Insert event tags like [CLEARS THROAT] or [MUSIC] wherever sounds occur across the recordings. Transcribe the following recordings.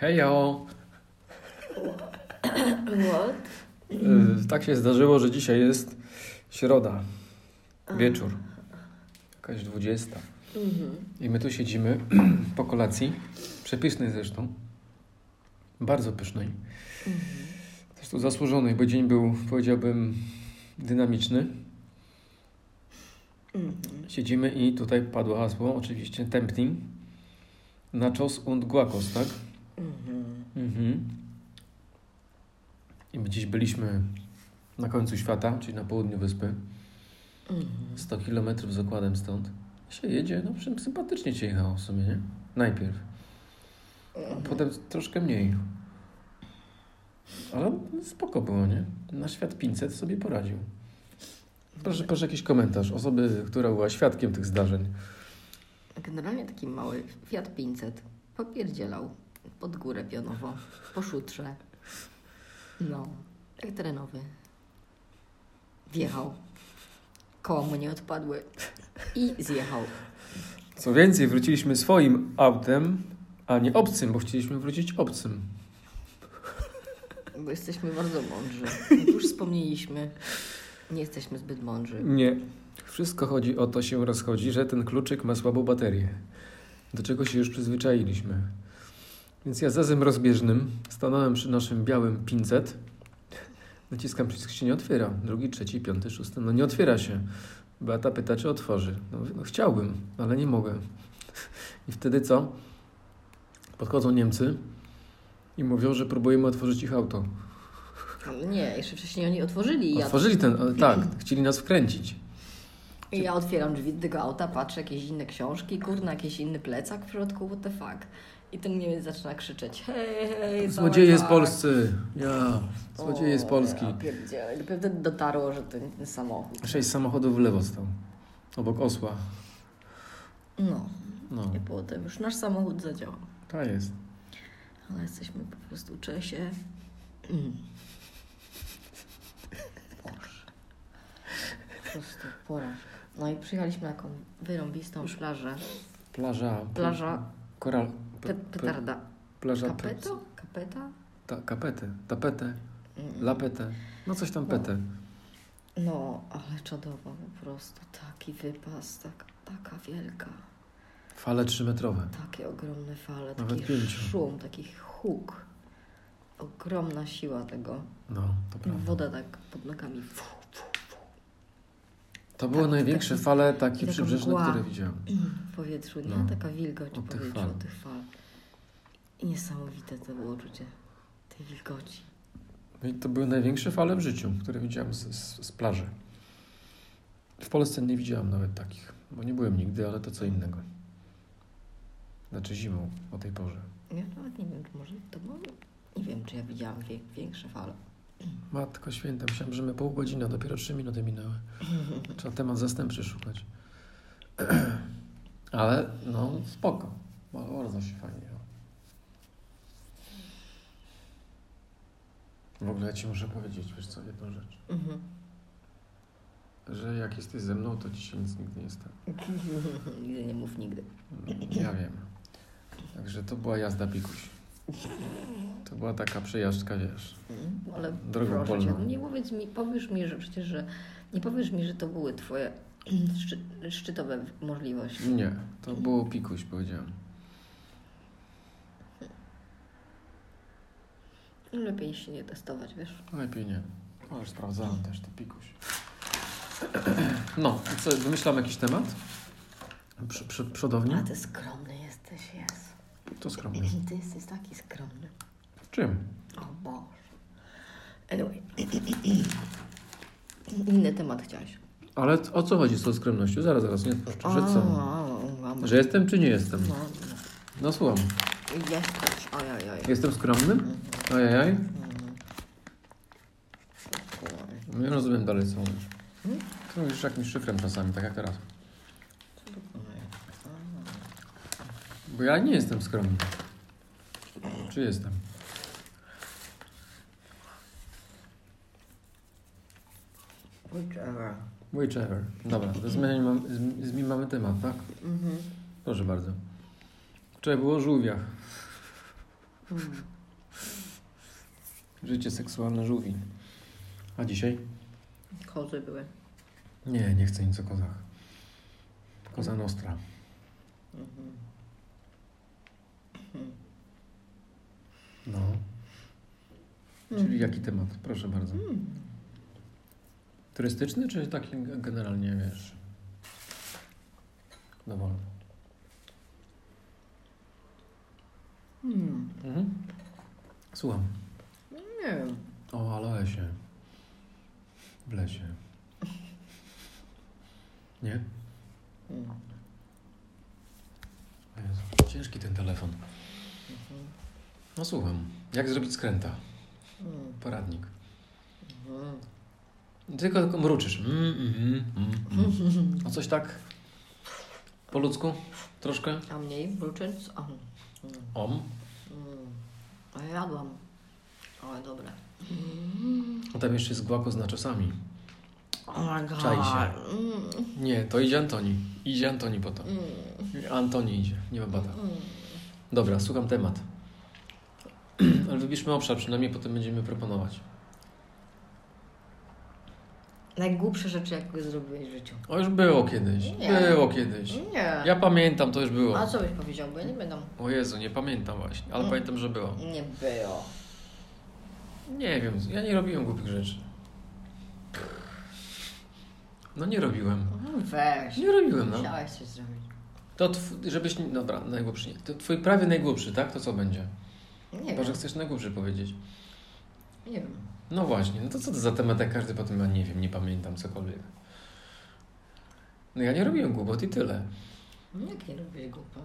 Hejo! What? Y, Tak się zdarzyło, że dzisiaj jest środa, wieczór, jakaś dwudziesta. Mhm. I my tu siedzimy [CLEARS THROAT] po kolacji, przepysznej zresztą, bardzo pysznej. Zresztą zasłużonej, bo dzień był, powiedziałbym, dynamiczny. Mhm. Siedzimy i tutaj padło hasło, oczywiście tempting. Nachos und guacos, tak? Mhm. Mhm. I my dziś byliśmy na końcu świata, czyli na południu wyspy. Mhm. 100 km z okładem stąd. Się jedzie, no czym sympatycznie cię jechało w sumie, nie? Najpierw. A potem troszkę mniej. Ale spoko było, nie? Na świat 500 sobie poradził. Proszę, proszę jakiś komentarz osoby, która była świadkiem tych zdarzeń. Generalnie taki mały Fiat 500 popierdzielał pod górę pionowo, po szutrze. No, jak terenowy. Wjechał. Koła mu nie odpadły. I zjechał. Co więcej, wróciliśmy swoim autem, a nie obcym, bo chcieliśmy wrócić obcym. Bo jesteśmy bardzo mądrzy. Jak już wspomnieliśmy, nie jesteśmy zbyt mądrzy. Nie. Wszystko chodzi o to się rozchodzi, że ten kluczyk ma słabą baterię. Do czego się już przyzwyczailiśmy. Więc ja zezem rozbieżnym stanąłem przy naszym białym 500. Naciskam przycisk, się nie otwiera. Drugi, trzeci, piąty, szósty. No nie otwiera się. Beata pyta, czy otworzy. No, no chciałbym, ale nie mogę. I wtedy co? Podchodzą Niemcy i mówią, że próbujemy otworzyć ich auto. Nie, jeszcze wcześniej oni otworzyli. Otworzyli ten, ale tak, chcieli nas wkręcić. i ja otwieram drzwi tego auta, patrzę, jakieś inne książki, kurna, jakiś inny plecak w środku, what the fuck. I ten Niemiec zaczyna krzyczeć, hej, hej, Złodzieje z. Polscy. Ja, złodzieje z Polski. Ja wtedy dotarło, że to ten samochód. Sześć samochodów w lewo stał. Obok osła. No, No, i potem już nasz samochód zadziałał. to jest. Ale jesteśmy po prostu Czesie. Mm. Boże. Po prostu porażka. No i przyjechaliśmy na taką wyrąbistą plażę. Plaża. Plaża Koral. pe petarda. Plaża. Kapeto? Kapeta? Ta, kapetę. Tapetę. Mm. Lapetę. No coś tam petę. No, ale czadowa po prostu. Taki wypas, tak, taka wielka. Fale trzymetrowe. Takie ogromne fale, Nawet taki pięciu. szum, taki huk. Ogromna siła tego. No, to prawda. Woda tak pod nogami. Fu, fu, fu. To były Tak, największe fale takie przybrzeżne, które widziałem. [CLEARS THROAT] W powietrzu, nie? No. Taka wilgoć w powietrzu fal. tych fal. I niesamowite to było uczucie tej wilgoci. No I to były największe fale w życiu, które widziałem z, z, z plaży. W Polsce nie widziałem nawet takich, bo nie byłem nigdy, ale to co innego. Znaczy zimą o tej porze. Ja nawet nie wiem, czy może to było... Nie wiem, czy ja widziałam większe fale. Matko święta, myślałem, że my pół godziny, a dopiero trzy minuty minęły. Trzeba temat zastępczy szukać. [CLEARS THROAT] Ale no spoko. Bardzo się fajnie. W ogóle ja Ci muszę powiedzieć, wiesz co, jedną rzecz. Mhm. Że jak jesteś ze mną, to Ci się nic nigdy nie stanie. [LAUGHS] Nigdy nie mów nigdy. Ja wiem. Także to była jazda pikuś. To była taka przejażdżka, wiesz. Mhm. Ale Drogą proszę cię, no nie powiedz mi, powiesz mi, że przecież, że nie powiesz mi, że to były twoje [CLEARS THROAT] szczy, szczytowe możliwości. Nie, to było pikuś, powiedziałem. Lepiej się nie testować, wiesz? Lepiej nie. No już sprawdzałem też to pikuś. [CLEARS THROAT] No, i co, wymyślam jakiś temat? Przy, przy, przodownie? A ty skromny jesteś, jest. To skromnie. Ty jesteś taki skromny. W czym? O Boże. Anyway. Inny temat chciałeś. Ale o co chodzi z tą skromnością? Zaraz, zaraz, nie odpuszczę. Że co? Że jestem czy nie jestem? No, No słucham. no. Jesteś. Ojojoj. Jestem skromny? Ojajaj. Mhm. Nie rozumiem dalej co mówisz. Hmm? To jakimś szyfrem czasami, tak jak teraz. Bo ja nie jestem skromny. Czy jestem? Whichever. Whichever. Dobra, to zmieniamy, zm- zmieniamy temat, tak? Mhm. Proszę bardzo. Wczoraj było o żółwiach. Mm. Życie seksualne żółwi. A dzisiaj? Kozy były. Nie, nie chcę nic o kozach. Koza Nostra. Mhm. No. Mm. Czyli jaki temat? Proszę bardzo. Mm. Turystyczny, czy taki generalnie, wiesz? Dowolny. Mm. Mhm. Słucham. Nie wiem. O, aloesie. W lesie. Nie? Mm. Jezu, ciężki ten telefon. No słucham. Jak zrobić skręta? Mm. Poradnik. Tylko, tylko mruczysz. Mm, mm, mm, mm. A coś tak? Po ludzku? Troszkę? A mniej bruczyc? O. Mm. Om. Mm. Jadłam. Ale dobre. A tam jeszcze jest głako z naczosami. Oh my God. Czai się. Mm. Nie, to idzie Antoni. Idzie Antoni potem. Mm. Antoni idzie, nie ma bata. Mm. Dobra, słucham temat. Ale wybierzmy obszar, przynajmniej potem będziemy proponować. Najgłupsze rzeczy, jakie zrobiłeś w życiu. O, już było kiedyś. Nie. Było kiedyś. Nie. Ja pamiętam, to już było. A co byś powiedział? Bo ja nie będę. O Jezu, nie pamiętam właśnie, ale Mm. pamiętam, że było. Nie było. Nie wiem, ja nie robiłem głupich rzeczy. No nie robiłem. Mm, Weź. Nie robiłem, no. Musiałeś coś zrobić. To tw- żebyś... nie- Dobra, najgłupszy nie. To twój prawie najgłupszy, tak? To co będzie? Nie Chyba, wiem. że chcesz najgłupszy powiedzieć. Nie wiem. No właśnie, no to co to za temat, jak każdy potem, ja nie wiem, nie pamiętam, cokolwiek. No ja nie robiłem głupot i tyle. No Jak nie robisz głupot?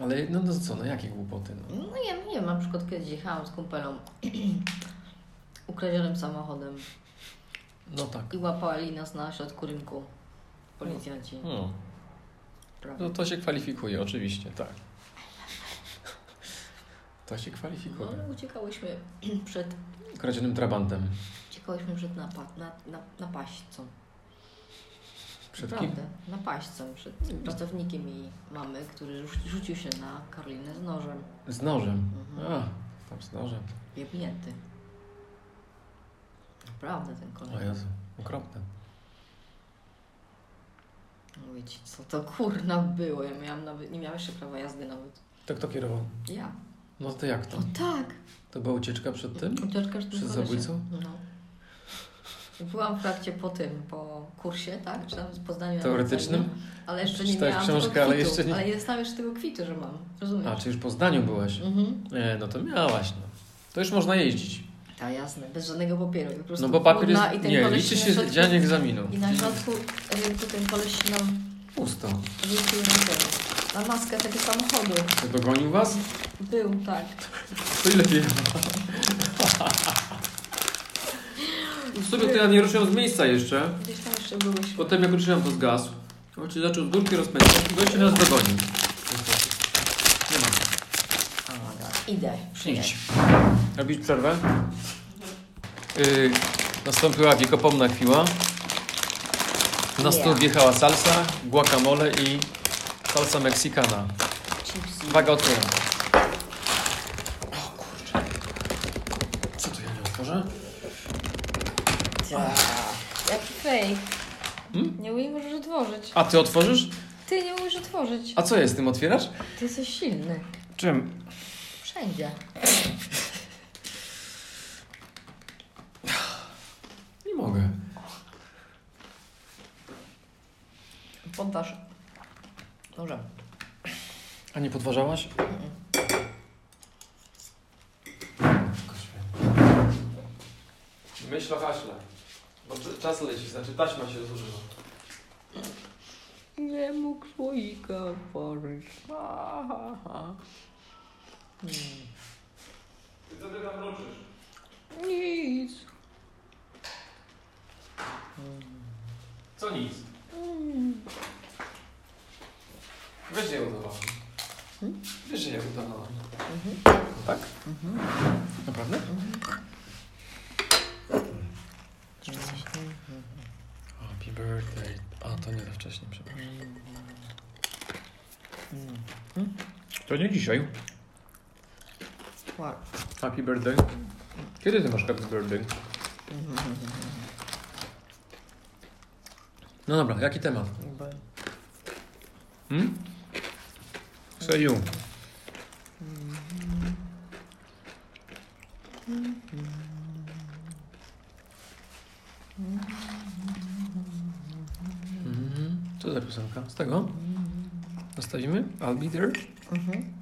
Ale no, no co, no jakie głupoty, no. No nie, no nie wiem. Na przykład kiedyś jechałam z kumpelą [CLEARS THROAT] ukradzionym samochodem No tak. i łapali nas na środku rynku policjanci. No, Prawda? no to się kwalifikuje, oczywiście, tak. To się No kwalifikuje. ale uciekałyśmy [CLEARS THROAT] przed, Kradzionym trabantem. uciekałyśmy przed napa- na, na, napaśćcą. Przed kim? Naprawdę, napaśćcą, przed pracownikiem jej mamy, który rzuci- rzucił się na Karolinę z nożem. Z nożem. Mhm. A, tam z nożem. Jebnięty. Naprawdę ten koleś. O Jezu, okropne. Mówię ci, co to kurna było. Ja miałam nawet, nie miałam jeszcze prawa jazdy nawet. Tak to kierował. Ja. No to jak to? O tak! To była ucieczka przed tym? Ucieczka z tym Przed kolesiem. zabójcą? No. Byłam w trakcie po tym, po kursie, tak? Czy tam po zdaniu Teoretycznym? ale jeszcze nie Czytałeś miałam książkę, tego ale kwitu. jeszcze nie- Ale jest tam jeszcze tego kwitu, że mam. Rozumiesz? A, czy już po zdaniu byłaś? Mhm. Nie, no to miałaś, no. To już można jeździć. Tak, jasne. Bez żadnego papieru. Po prostu No bo papier jest... i ten Nie, liczy się środku- dzień egzaminu. I na środku rynku ten koleś nam Pusto. rzucił na ten, na maskę tego samochodu. Dogonił was? Był, tak. [LAUGHS] To ile wie? W sumie to ja nie ruszyłem z miejsca jeszcze. Gdzieś tam jeszcze byłeś. Potem jak ruszyłem to zgasł. Oczywiście zaczął z górki rozpędzać i gościu nas dogonił. Nie ma. Idę. Idź. Robić przerwę? Yy, nastąpiła wiekopomna chwila. Na stół wjechała salsa, guacamole i salsa mexicana. Chipsy. Uwaga, otwieram. O kurczę. Co to ja nie otworzę? Ja. Jaki fake. Hmm? Nie umiesz możesz otworzyć. A ty otworzysz? Ty nie umiesz otworzyć. A co jest, tym otwierasz? Ty jesteś silny. Czym? Wszędzie. Nie mogę. Podważ. Dobrze. A nie podważałaś? Myśl o haśle. Bo czas leci, znaczy taśma się zużywa. Nie mógł słoika otworzyć. Ha, ha, ha. Ty co ty tam mruczysz? Nic. Co nic? Mm. Weź je udawałem. Hmm? Wiesz, udawałem. Mhm. Tak? Mhm. Naprawdę? Mhm. Happy birthday. A, to nie za wcześnie, przepraszam. Mhm. To nie dzisiaj. Wow. Happy birthday. Kiedy ty masz happy birthday? No dobra, jaki temat? Hmm? You. Mhm. Co za piosenka? Z tego? Zostawimy? I'll be there? Mhm.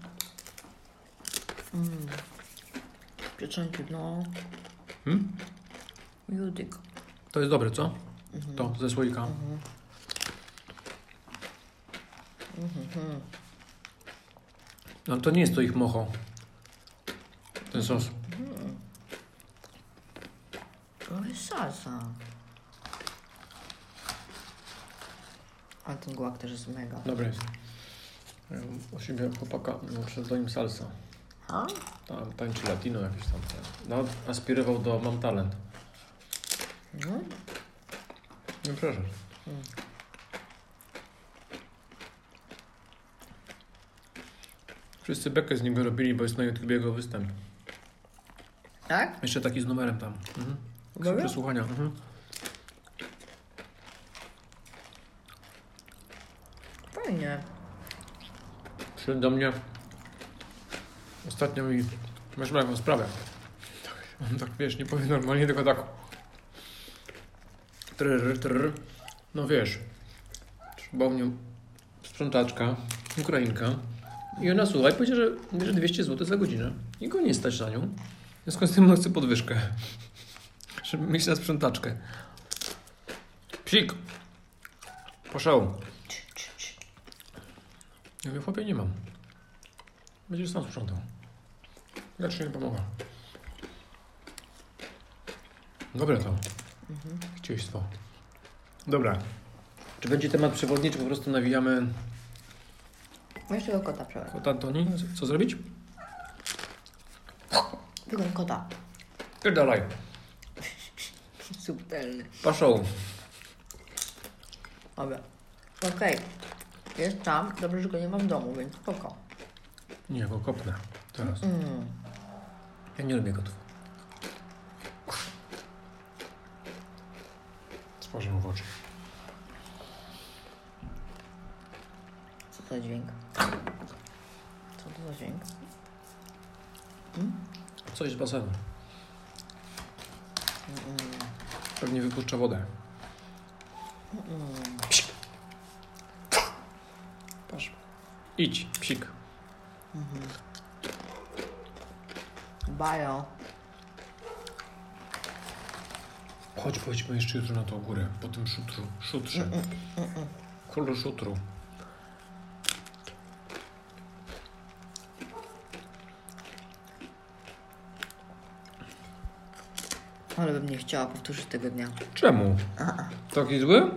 Mm. No. Hmm? Judyk. To jest dobre, co? Mhm. To, ze słoika. Mhm. Mhm. No to nie jest to ich mocho. Ten sos. To jest salsa. Ale ten gułak też jest mega. Dobre jest. Ja u siebie chłopaka, no przed nim salsa. A? Tam tańczy latino jakieś tam. No, aspirował do Mam Talent. No. Nie proszę. Mm. Wszyscy bekę z niego robili, bo jest na YouTube jego występ. Tak? Jeszcze taki z numerem tam. Mhm. Dobra? Przesłuchania. Mhm. Fajnie. Przyszedł do mnie. Ostatnio mi. Masz jaką sprawę. Tak, on tak wiesz, nie powie normalnie, tylko tak. Trrr, trrr. No wiesz. Mnie sprzątaczka, Ukrainka. I ona słuchaj, powiedziała, że bierze 200 zł za godzinę. I go nie stać na nią. W związku z tym on chce podwyżkę. [LAUGHS] Żeby mieć na sprzątaczkę. Psik. Poszał. Ja mówię, chłopie, nie mam. Będziesz sam sprzątał. Ci nie pomogę. Dobre to. Mhm. Chciejstwo. Dobra. Czy będzie temat przewodni, czy po prostu nawijamy Jeszcze tego kota przełam. kota Antoni? Co zrobić? Wygląd kota. Pierdalaj. Subtelny. Paszą. Dobra. Okej. Jest tam. Dobrze, że go nie ma w domu, więc spoko. Nie, go kopnę. Teraz. Mm. Ja nie lubię kotów. Spojrzę mu w oczy. To za dźwięk? Co to za dźwięk? Coś z basenu. Mm. Pewnie wypuszcza wodę. Mm. Patrz. Idź, psik. Bajo. Chodź, pojedźmy jeszcze jutro na tą górę, po tym szutru. Szutrze. Królu szutru. Ale bym nie chciała powtórzyć tego dnia. Czemu? Taki zły?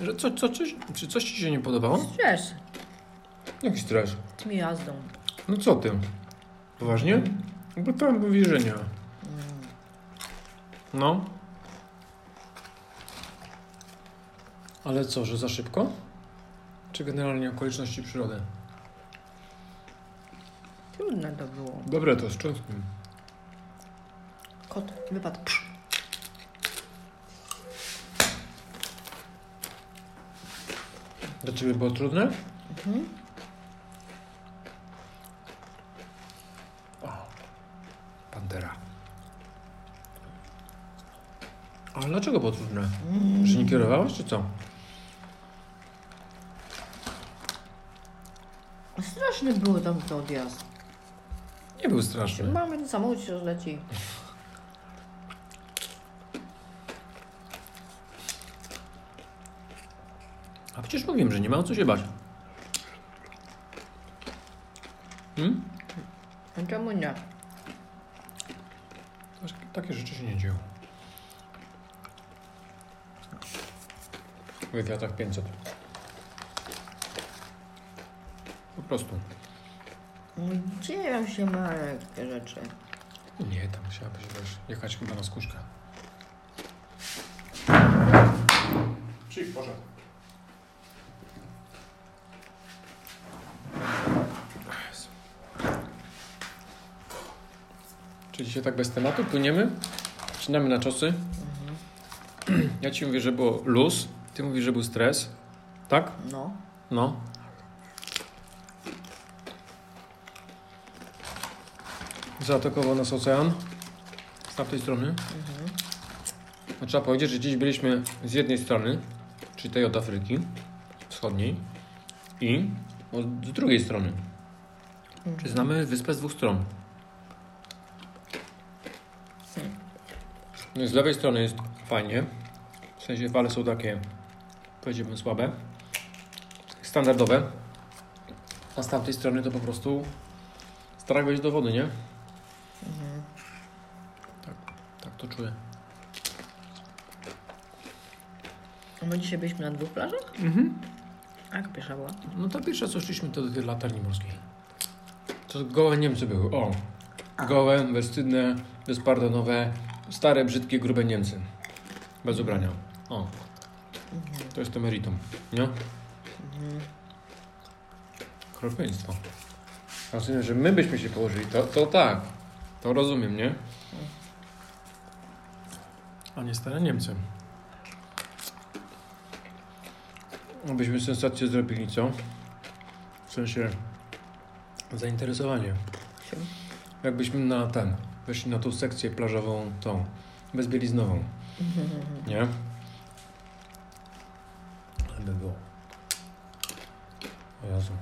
Że co, co, coś, czy coś ci się nie podobało? Stres. Jaki stres? Mi jazdą. No co ty? Poważnie? Bo to mam wierzenia. No. Ale co, że za szybko? Czy generalnie okoliczności przyrody? Trudne to było. Dobre to z cząstkiem. Kot wypadł. Psz. Dla ciebie było trudne? Mhm. O, Pantera. Ale dlaczego było trudne? Że nie kierowałaś, czy co? Straszny był tam ten odjazd. Nie był straszny. Mamy ten samochód się rozleci. Przecież mówiłem, że nie ma o co się bać. Hmm? A czemu nie? Takie rzeczy się nie dzieją. W wywiadach 500. Po prostu. Dzieją się małe takie rzeczy. Nie, tam musiałabyś wiesz, jechać chyba na skórzkę. Przyjdź, Boże. Dzisiaj tak bez tematu płyniemy? Wcinamy na czosy. Ja ci mówię, że było luz, ty mówisz, że był stres. Tak? No. No. Zaatakował nas ocean. Z tamtej strony. No, trzeba powiedzieć, że dziś byliśmy z jednej strony, czyli tej od Afryki Wschodniej, i od, z drugiej strony. Czy znamy wyspę z dwóch stron? Z lewej strony jest fajnie. W sensie fale są takie, powiedziałbym, słabe. Standardowe. A z tamtej strony to po prostu strach wejść do wody, nie? Tak, tak to czuję. A my dzisiaj byliśmy na dwóch plażach? Mhm. A jaka pierwsza była? No to pierwsze co szliśmy to do tej latarni morskiej. To gołe Niemcy były. O! Gołe, bezstydne, bezpardonowe, stare, brzydkie, grube Niemcy. Bez ubrania. O. To jest to meritum, nie? Okropieństwo. Rozumiem, że my byśmy się położyli, to, to tak. To rozumiem, nie? A nie stare Niemcy. Byśmy sensację zrobili, co? W sensie zainteresowanie. Jakbyśmy na ten, weszli na tą sekcję plażową, tą, bezbieliznową. Nie? Ale by było. O Jezu.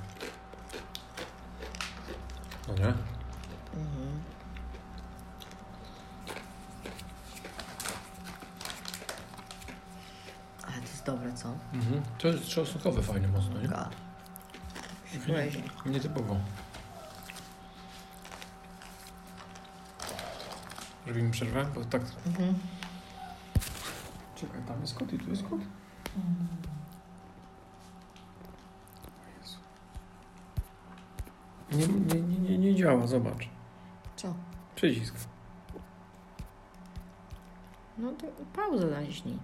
No nie? Ale to jest dobre, co? Mhm. To jest czosnkowe fajnie mocno, nie? God. Nietypowo. Robimy przerwę, bo tak... Mhm. Czekaj, tam jest kot i tu jest Jezu. Nie, nie, nie, nie, nie działa, zobacz. Co? Przycisk. No to pauzę naciśnij.